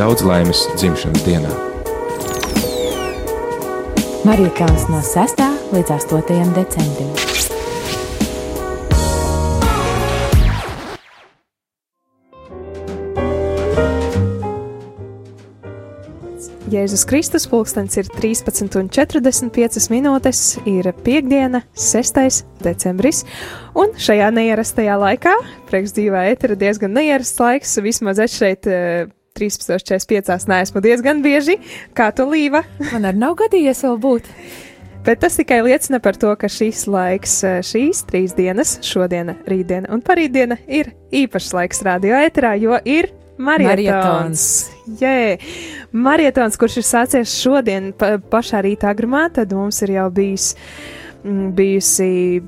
daudz laimes dzimšanas dienā. Marija Kalns no 6. līdz 8. decembrim. Jēzus Kristus pulkstenis ir 13,45 minūtes, ir piekdiena, 6. decembris, un šajā neierastajā laikā, priekš dzīvā ētera diezgan neierasts laiks, vismaz es šeit 13.45 neesmu diezgan bieži, kā tu līva. Man arī nav gadījies vēl būt. Bet tas tikai liecina par to, ka šīs laiks, šīs trīs dienas, šodiena, rītdiena un parītdiena ir īpašs laiks radio ēterā, jo ir Marietons. Jē, marietons, kurš ir sācies šodien pa, pašā rītā agrumā, tad mums ir jau bijis. mm, Bijusi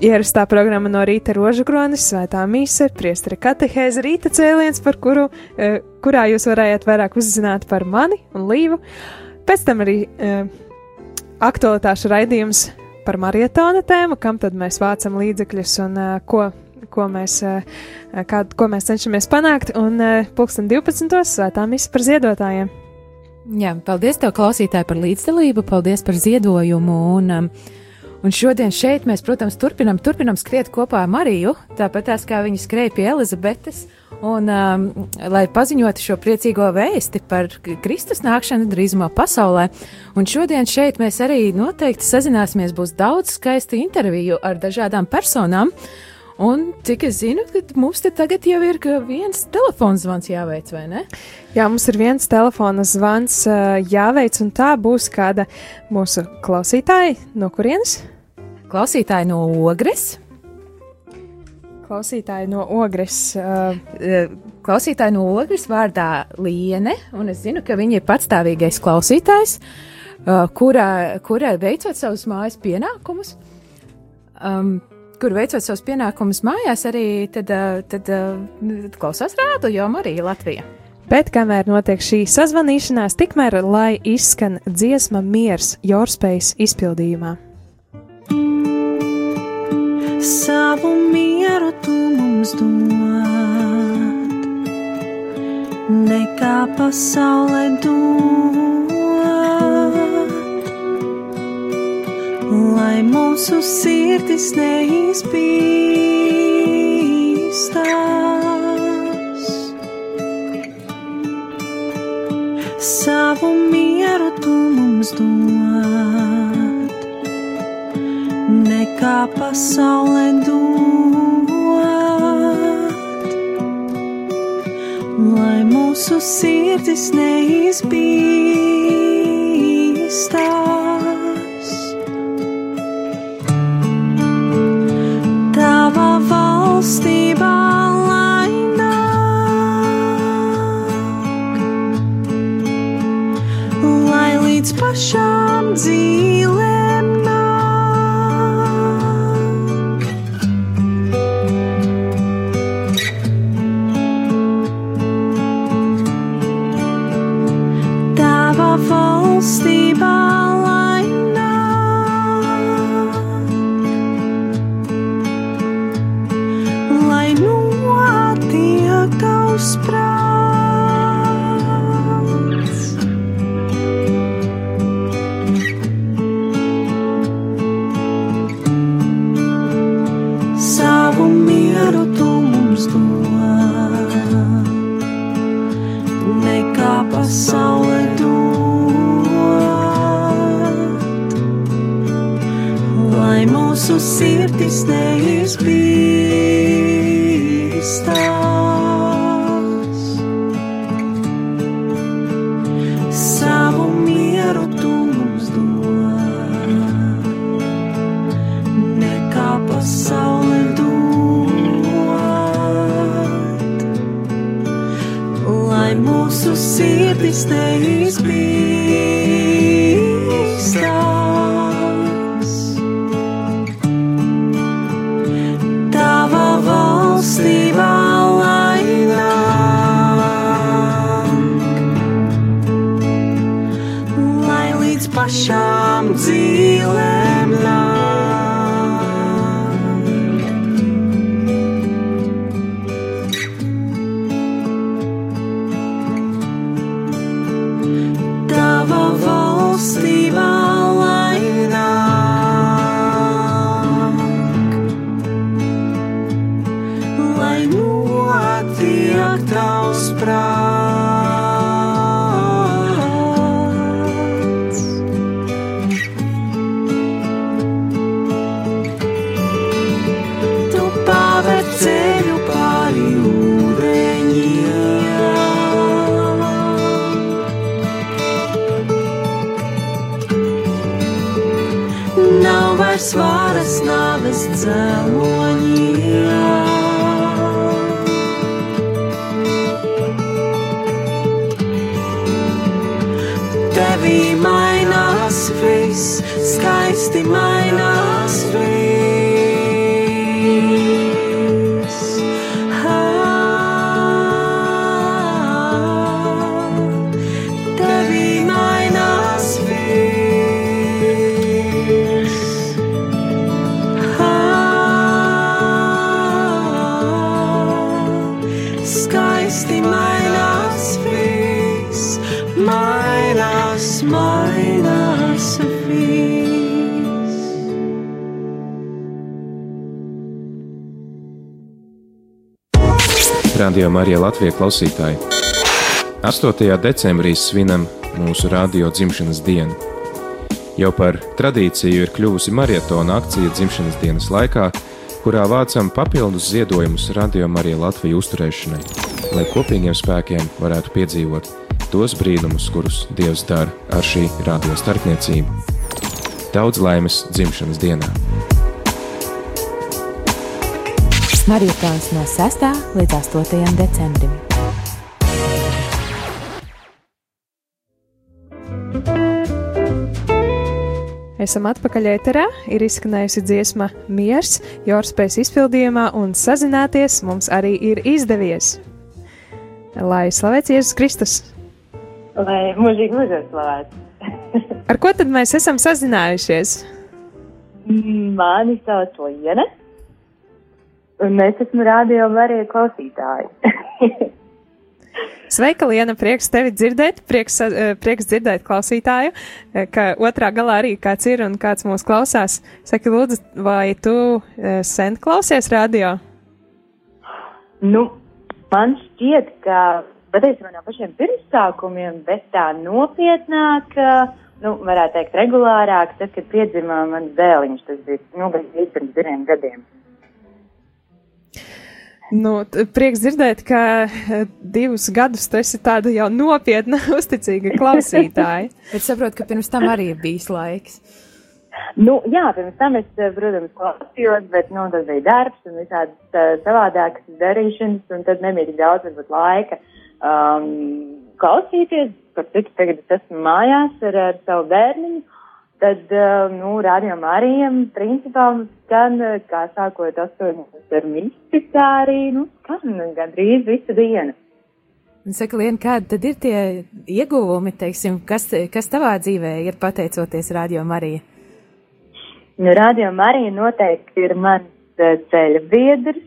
ierastā programma no rīta rožakronis, svētā mise, priestera katehēze, rīta cēliens, par kuru, eh, kurā jūs varējāt vairāk uzzināt par mani un līvu. Pēc tam arī eh, aktualitāšu raidījums par marietona tēmu, kam tad mēs vācam līdzekļus un eh, ko ko mēs, kā, ko mēs cenšamies panākt, un pulksten 12. svētā misa par ziedotājiem. Jā, paldies tev, klausītāji, par līdzdalību, paldies par ziedojumu. Un, um, un šodien šeit mēs, protams, turpinam, turpinam skriet kopā ar Mariju, tāpat tās kā viņa skrēja pie Elizabetes. Un, um, lai paziņotu šo priecīgo vēsti par Kristus nākšanu drīzumā pasaulē, un šodien šeit mēs arī noteikti sazināsimies. Būs daudz skaistu interviju ar dažādām personām. Un cik es zinu, tad mums te tagad jau ir viens telefons zvans jāveic, vai ne? Jā, mums ir viens telefona zvans jāveic, un tā būs kāda mūsu klausītāja. No kurienes? Klausītāji no Ogres. Klausītāji no Ogres. Uh, klausītāji no Ogres vārdā Liene, un es zinu, ka viņa ir patstāvīgais klausītājs, uh, kurā, kurā veicot savus mājas pienākumus. Um, kur veicot savus pienākumus mājās, arī tad, tad, tad klausās rādu, jo arī Latvija. Bet kamēr notiek šī sazvanīšanās, tikmēr lai izskan dziesma miers Jorspējas izpildījumā. Savu mieru tu mums dod, nekā pasaulē dod, lai mūsu sirdis neizbīstās. Savu mieru tu mums dod, nekā pasaulē dod, lai mūsu sirdis neizbīstās. Tava valstībā lai līdz pašām dzīvēm valstībā mūsu sirdis neizbīstās. Savu mieru tu mums dod, nekā pasaulē dod, lai mūsu sirdis neizbīstās. Valstībā Vairs varas nāves dzeloņiem. Tevī mainās viss, skaisti mainās Radio Marija Latvijas klausītāji. 8. decembrī svinam mūsu radio dzimšanas dienu. Jau par tradīciju ir kļuvusi maratona akcija dzimšanas dienas laikā, kurā vācam papildus ziedojumus Radio Marija Latvijas uzturēšanai, lai kopīgiem spēkiem varētu piedzīvot tos brīnumus, kurus Dievs dara ar šī radio starpniecību. Daudz laimes dzimšanas dienā! Marietons no 6. līdz 8. decembrim. Esam atpakaļ ēterā, ir izskanējusi dziesma Miers, Jorspējas izpildījumā, un sazināties mums arī ir izdevies. Lai slavēts Jēzus Kristus! Lai mūžīgi mūžīgi slavēts. Ar ko tad mēs esam sazinājušies? Mani sauc Liene, un es esmu radio arī klausītāji. Sveika, Liena! Prieks tevi dzirdēt, prieks, eh, prieks dzirdēt klausītāju, eh, ka otrā galā arī kāds ir un kāds mūs klausās. Saki, lūdzu, vai tu eh, sen klausies radio? nu, man šķiet, ka patiesībā no pašiem pirmsākumiem, bet tā nopietnāk, nu, varētu teikt, regulārāk, tad, kad piedzima mans dēliņš, tas bija, nu, gandrīz pirms diviem gadiem. Nu, prieks dzirdēt, ka eh, divus gadus tu esi tāda jau nopietna, uzticīga klausītāja. Bet saprotu, ka pirms tam arī ir bijis laiks. Nu, jā, pirms tam es, eh, protams, klausījos, bet, nu, tas bija darbs un visādas uh, savādākas darīšanas, un tad nebija tik daudz, varbūt, laika um, klausīties, par cik tagad es esmu mājās ar, ar savu bērniņu. Tad, uh, nu, rādījām arī, principā, skan, eh, kā sākot astoņos ar misi, tā arī, nu, skan gandrīz visu dienu. Un saka, Lien, kādi tad ir tie ieguvumi, teiksim, kas, kas tavā dzīvē ir pateicoties Radio Marija? Nu, Radio Marija noteikti ir mans eh, ceļa biedrs,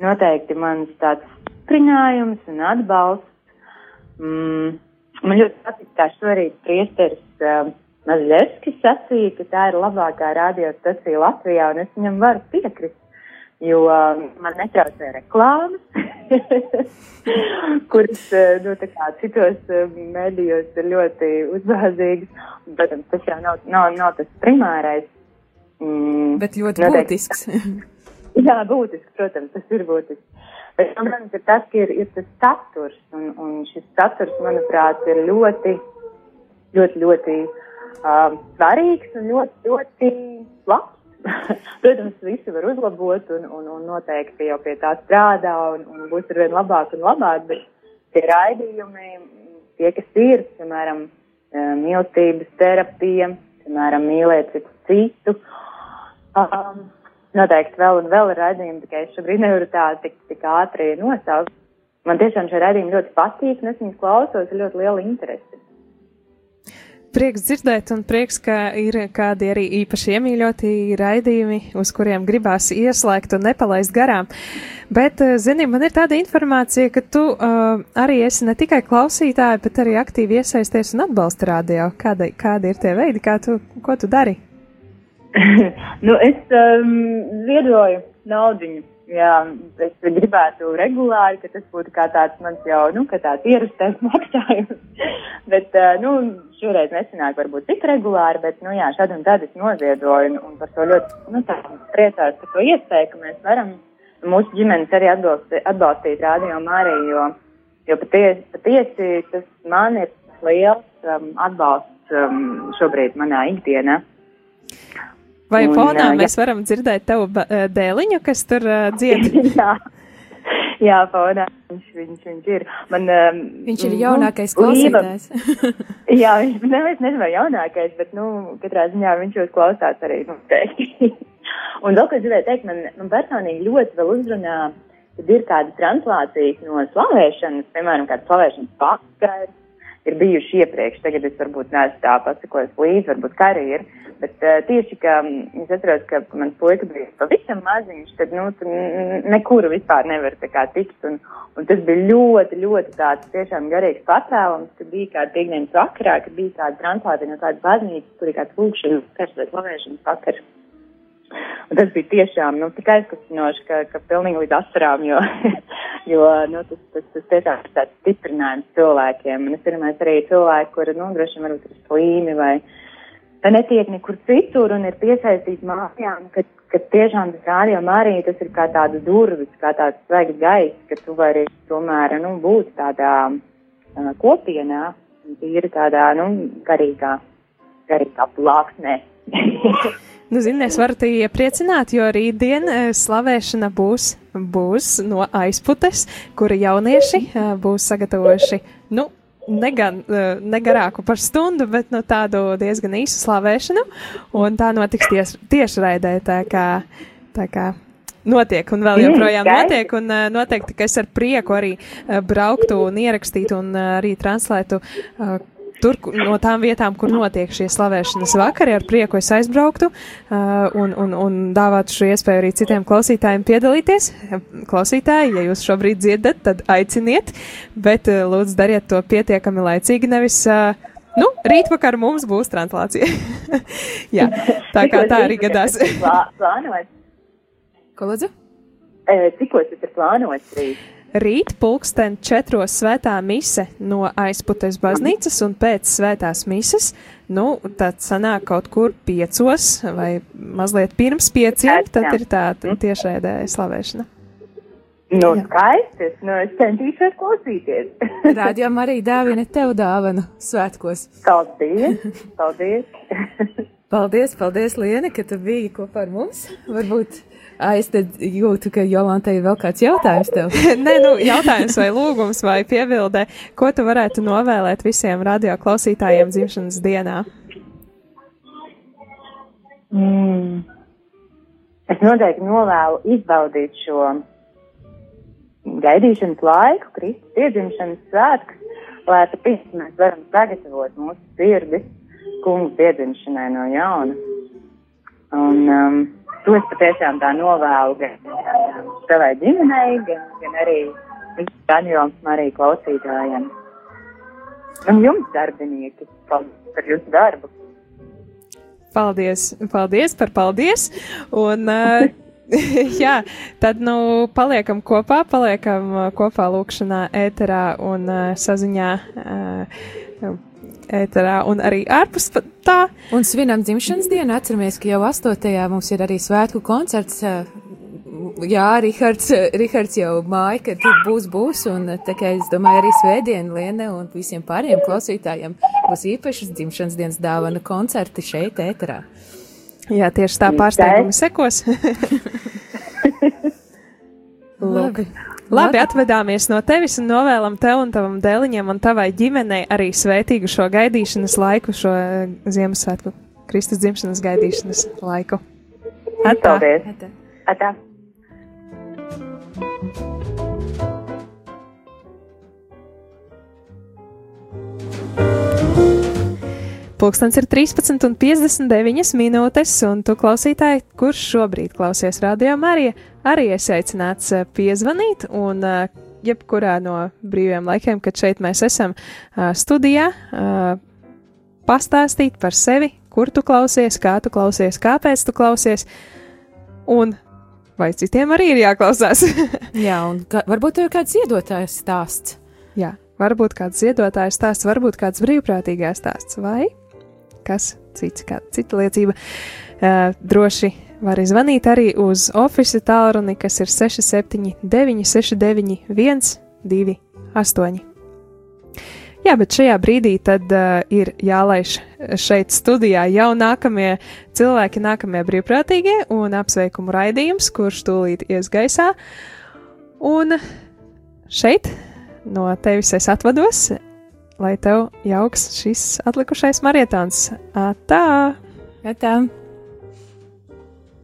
noteikti mans tāds stiprinājums un atbalsts. Mm, man ļoti patīk, kā šorīt priesteris uh, Mazļevskis sacīja, ka tā ir labākā radiostacija Latvijā, un es viņam varu piekrist, jo uh, man netraucē reklāmas, kuras, uh, nu, tā kā citos uh, medijos ir ļoti uzbāzīgas, protams, tas jau nav, nav, nav tas primārais. Mm, Bet ļoti noteikti- būtisks. Jā, būtiski, protams, tas ir būtiski. Bet, protams, ir tas, ka ir, ir tas saturs, un, un šis saturs, manuprāt, ir ļoti, ļoti, ļoti um, svarīgs un ļoti, ļoti labs. protams, visi var uzlabot un, un, un noteikti jau pie tā strādā un, un būs arvien labāk un labāk, bet tie raidījumi, tie, kas ir, piemēram, eh, mīlestības terapija, piemēram, mīlēt citu citu, um, noteikti vēl un vēl ir raidījumi, tikai es šobrīd nevaru tā tik, tik ātri nosaukt. Man tiešām šie raidījumi ļoti patīk, un es viņus klausos ar ļoti lielu interesi. Prieks dzirdēt, un prieks, ka ir kādi arī īpaši iemīļoti raidījumi, uz kuriem gribās ieslēgt un nepalaist garām. Bet, eh, zini, man ir tāda informācija, ka tu uh, arī esi ne tikai klausītāja, bet arī aktīvi iesaisties un atbalsta radio. Kāda, kādi ir tie veidi, kā tu, ko tu dari? nu, es um, ziedoju naudiņu Jā, es gribētu regulāri, ka tas būtu kā tāds mans jau, nu, kā tāds ierastais maksājums. bet, nu, šoreiz nesanāk varbūt tik regulāri, bet, nu, jā, šad un tad es noziedoju un, un par to ļoti, nu, tā priecājos par to iespēju, ka mēs varam mūsu ģimenes arī atbalstīt, atbalstīt rādījumu arī, jo, jo patiesi, patiesi tas man ir liels um, atbalsts um, šobrīd manā ikdienā. Vai un, fonā mēs jā. varam dzirdēt tavu dēliņu, kas tur uh, dzied? jā. Jā, fonā viņš, viņš, viņš ir. Man, um, viņš ir jaunākais klausītājs. jā, viņš, ne, es nezinu, vai jaunākais, bet, nu, katrā ziņā viņš jūs klausās arī noteikti. un vēl, ko es gribēju teikt, man, man personīgi ļoti vēl uzrunā, kad ir kāda translācijas no slavēšanas, piemēram, kāda slavēšanas pakars, ir bijuši iepriekš, tagad es varbūt neesmu tā pasakojis līdzi, varbūt ir. Bet uh, tieši, ka es atceros, ka mans puika bija pavisam maziņš, tad, nu, tu nekuru vispār nevar tā kā tikt. Un, un tas bija ļoti, ļoti tāds tiešām garīgs pacēlums, kad bija kāda piekdienas vakarā, kad bija kāda translācija no kādas baznīcas, kur ir kāds lūkšanas vakars vai slavēšanas vakars. Un tas bija tiešām, nu, tik aizkustinoši, ka, ka pilnīgi līdz asarām, jo, jo, nu, tas, tas, tas tiešām ir tāds stiprinājums cilvēkiem. Un es pirmais arī cilvēki, kuri, nu, droši vien varbūt ir slīmi vai, uh, netiek nekur citur un ir piesaistīts mājām, ka, ka tiešām tas rādījuma arī tas ir kā tāda durvis, kā tāds svaigs gaiss, ka tu vari tomēr, nu, būt tādā uh, kopienā, ir tādā, nu, garīgā, garīgā plāksnē. nu, zini, es varu te iepriecināt, jo rītdien slavēšana būs, būs no aizputes, kura jaunieši būs sagatavojuši, nu, negan, eh, negarāku par stundu, bet nu, tādu diezgan īsu slavēšanu. Un tā notiks ties, tiešraidē. Tā kā, tā kā notiek un vēl joprojām mm, notiek. Un uh, noteikti, ka es ar prieku arī uh, brauktu un ierakstītu un uh, arī translētu tur no tām vietām, kur notiek šie slavēšanas vakari, ar prieku es aizbrauktu uh, un, un, un dāvātu šo iespēju arī citiem klausītājiem piedalīties. Klausītāji, ja jūs šobrīd dzirdat, tad aiciniet, bet uh, lūdzu dariet to pietiekami laicīgi, nevis. Uh, Nu, rītvakar mums būs translācija. Jā, tā kā tā arī gadās. Plānots. Ko lūdzu? Cikos tas ir plānots rīt? Rīt pulksten četros svētā mise no aizputes baznīcas un pēc svētās mises, nu, tad sanāk kaut kur piecos vai mazliet pirms pieciem, tad ir tā tiešraidē slavēšana. Nu, skaisti, nu, es centīšos klausīties. Rādījām arī dāvina tev dāvanu svētkos. Paldies, paldies. paldies, paldies, Liene, ka tu biji kopā ar mums. Varbūt Es jūtu, ka Jolantai ir vēl kāds jautājums tev. Nē, nu, jautājums vai lūgums vai piebildē, ko tu varētu novēlēt visiem radio klausītājiem dzimšanas dienā? Mm. Es noteikti novēlu izbaudīt šo gaidīšanas laiku, Kristus piedzimšanas svētkus, lai tāpēc mēs varam sagatavot mūsu sirdi kungu piedzimšanai no jauna. Un, um, to es patiešām tā novēlu gan savai ģimenei, gan, gan arī radioms arī klausītājiem. Un jums, darbinieki, paldies par jūsu darbu. Paldies, paldies par paldies. Un, uh, jā, tad nu paliekam kopā, paliekam kopā lūkšanā, ēterā un uh, saziņā. Uh, ēterā un arī ārpus tā. Un svinam dzimšanas dienu, atceramies, ka jau 8. mums ir arī svētku koncerts. Jā, Rihards, Rihards jau māja, ka tur būs, būs, un tā kā es domāju arī svētdienu Liene un visiem pārējiem klausītājiem būs īpašas dzimšanas dienas dāvana koncerti šeit ēterā. Jā, tieši tā pārsteigumi sekos. Labi. Labi, atvedāmies no tevis un novēlam tev un tavam dēliņam un tavai ģimenei arī svētīgu šo gaidīšanas laiku, šo eh, Ziemassvētku, Kristus dzimšanas gaidīšanas laiku. Atā. Paldies! Atā. Atā. Pūkstens ir 13,59 minūtes, un tu klausītāji, kurš šobrīd klausies radio Marija, arī esi aicināts eh, piezvanīt, un uh, jebkurā no brīviem laikiem, kad šeit mēs esam uh, studijā, pastāstīt par sevi, kur tu klausies, kā tu klausies, kāpēc tu klausies, un vai citiem arī ir jāklausās. Jā, un ka, varbūt tev ir kāds iedotājs stāsts. Jā, varbūt kāds ziedotājs stāsts, varbūt kāds brīvprātīgais stāsts, vai kas cits, kāda cita liecība. Uh, droši var zvanīt arī uz oficiālu tālruni, kas ir 679, 691, 28. Jā, bet šajā brīdī tad uh, ir jālaiž šeit studijā jau nākamie cilvēki, nākamie brīvprātīgie un apsveikumu raidījums, kurš tūlīt ies gaisā. Un šeit no tevis es atvados lai tev jauks šis atlikušais marietons. Tā! Tā!